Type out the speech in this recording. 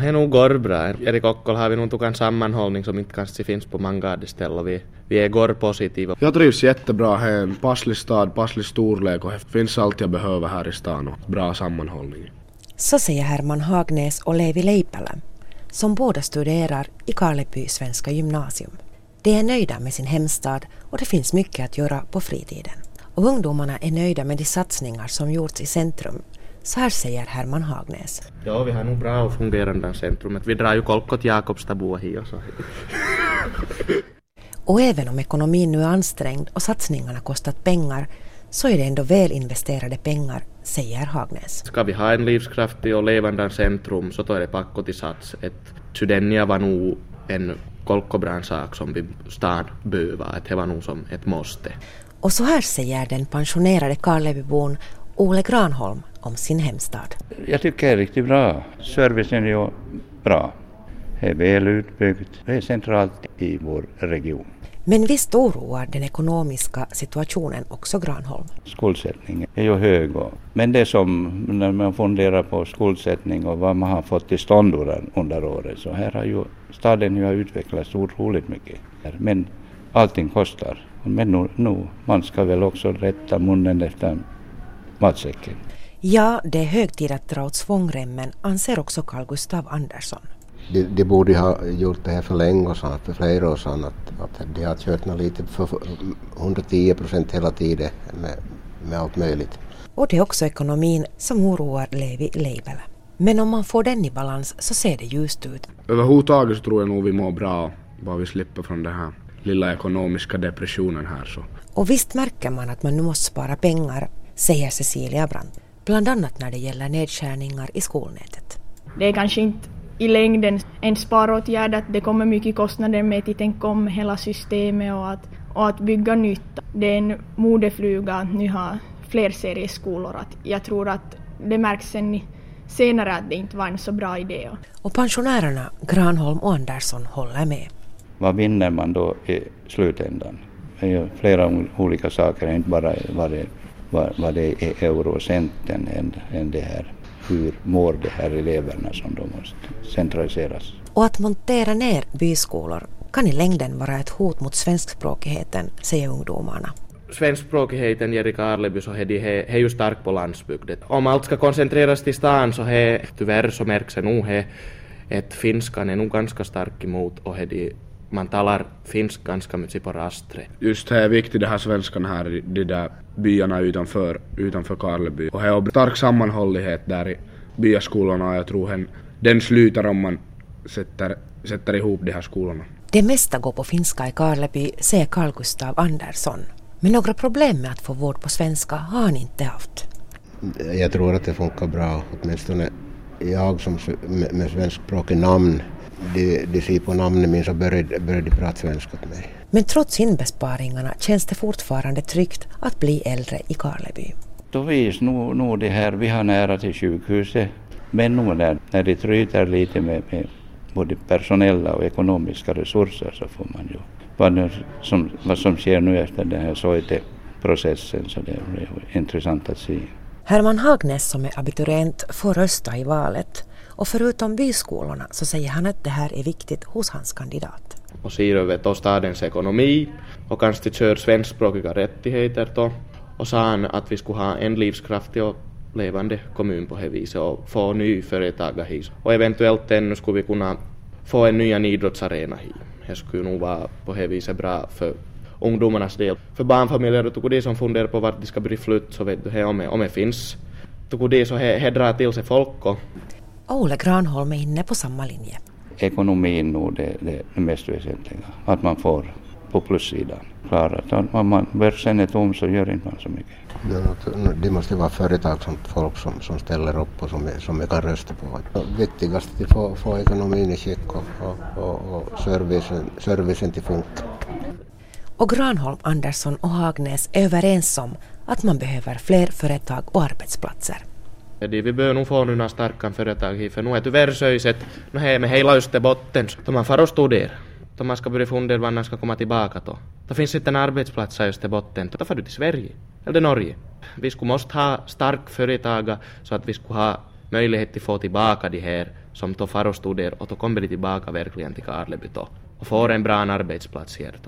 Det är nog går bra. Erik Ockol har vi nog en sammanhållning som inte kanske finns på många ställen. Vi, vi är går positiva. Jag trivs jättebra här. En passlig stad, passlig storlek och det finns allt jag behöver här i stan och bra sammanhållning. Så säger Herman Hagnäs och Levi Leipälä som båda studerar i Karleby svenska gymnasium. De är nöjda med sin hemstad och det finns mycket att göra på fritiden. Och ungdomarna är nöjda med de satsningar som gjorts i centrum. Så här säger Herman Hagnäs. Ja, vi har nog bra och fungerande centrum. Vi drar ju kolkot Jakobstabo hit och så. och även om ekonomin nu är ansträngd och satsningarna kostat pengar så är det ändå väl investerade pengar, säger Hagnäs. Ska vi ha en livskraftig och levande centrum så tar det packo till sats. Ett Sydenia var nog en kolkobran sak som vi stan behöver, att det var nog som ett måste. Och så här säger den pensionerade Karlebybon Ole Granholm om sin hemstad. Jag tycker det är riktigt bra. Servicen är bra. Det är väl utbyggt. Det är centralt i vår region. Men visst oroar den ekonomiska situationen också Granholm? Skuldsättningen är ju hög. Men det som, när man funderar på skuldsättning och vad man har fått till stånd under året, så här har ju staden ju utvecklats otroligt mycket. Men allting kostar. Men nu, nu, man ska väl också rätta munnen efter matsäcken. Ja, det är hög tid att dra åt svångremmen, anser också Carl Gustav Andersson. De, de, borde ha gjort det här för länge sedan, för flera år sedan, att, att de har kört lite för 110 procent hela tiden med, med allt möjligt. Och det är också ekonomin som oroar Levi Leibel. Men om man får den i balans så ser det ljust ut. Överhuvudtaget så tror jag nog vi mår bra, bara vi slipper från den här lilla ekonomiska depressionen här. Så. Och visst märker man att man nu måste spara pengar, säger Cecilia Brandt. Bland annat när det gäller nedskärningar i skolnätet. Det är kanske inte i längden en sparåtgärd att det kommer mycket kostnader med att tänka om hela systemet och att, och att bygga nytt. Det är en modefluga att nu ha fler serieskolor. Att jag tror att det märks sen senare att det inte var en så bra idé. Och pensionärerna Granholm och Andersson håller med. Vad vinner man då i slutändan? Det är ju flera olika saker, inte bara vad det, vad, vad det är eurocenten än, än det här hur mår de här eleverna som då måste centraliseras. Och att montera ner byskolor kan i längden vara ett hot mot svenskspråkigheten, säger ungdomarna. Svenskspråkigheten i Karleby så är det ju stark på landsbygden. Om allt ska koncentreras till stan så är tyvärr så märks det nog att finskan är nog ganska stark emot och de man talar finsk ganska mycket på rastre. Just det är viktigt det här svenskan här i de där byarna utanför, utanför Karleby. Och det är stark sammanhållighet där i byaskolorna och jag tror den, den slutar om man sätter, sätter ihop de här skolorna. Det mesta går på finska i Karleby, säger Carl Gustav Andersson. Men några problem med att få vård på svenska har han inte haft. Jag tror att det funkar bra, åtminstone jag som med, med svenskspråkig namn de, de ser på namnet min så började, började de prata svenska till mig. Men trots inbesparingarna känns det fortfarande tryggt att bli äldre i Karleby. Då vis nog, nog det här, vi har nära till sjukhuset, men nog när, när det tryter lite med, med både personella och ekonomiska resurser så får man ju vad, som, vad som sker nu efter den här Soite-processen så det är intressant att se. Herman Hagnäs som är abiturient får rösta i valet och förutom byskolorna så säger han att det här är viktigt hos hans kandidat. Och ser över stadens ekonomi och kanske kör svenskspråkiga rättigheter då. Och sa han att vi skulle ha en livskraftig och levande kommun på det viset och få ny företag hit. Och eventuellt ännu skulle vi kunna få en ny idrottsarena hit. Det skulle nog vara på det viset bra för ungdomarnas del. För barnfamiljer och de som funderar på vart de ska bli flytt så vet du, om det, om det finns det så det drar till sig folk och Ole Granholm är inne på samma linje. Ekonomin nog det, det, det mest väsentliga, att man får på plussidan klarat. Om man börsen är tom så gör inte man så mycket. Det måste vara företagsamt folk som, som ställer upp och som, som vi kan rösta på. Viktigast är att få, få ekonomin i skick och, och, och, och servicen, servicen till funka. Och Granholm, Andersson och Hagnäs är överens om att man behöver fler företag och arbetsplatser. Eli vi behöver nog få några starka företag hit, för nu är tyvärr söjset, nu är med hela Österbotten, då man far och studerar. Då man ska börja fundera var man ska komma tillbaka då. Då finns inte en arbetsplats i Österbotten, då tota far du till Sverige eller Norge. Vi skulle måste ha stark företag så att vi skulle ha möjlighet att få tillbaka de här som då far och studerar och då kommer de tillbaka verkligen till Karleby då och får en bra arbetsplats här då.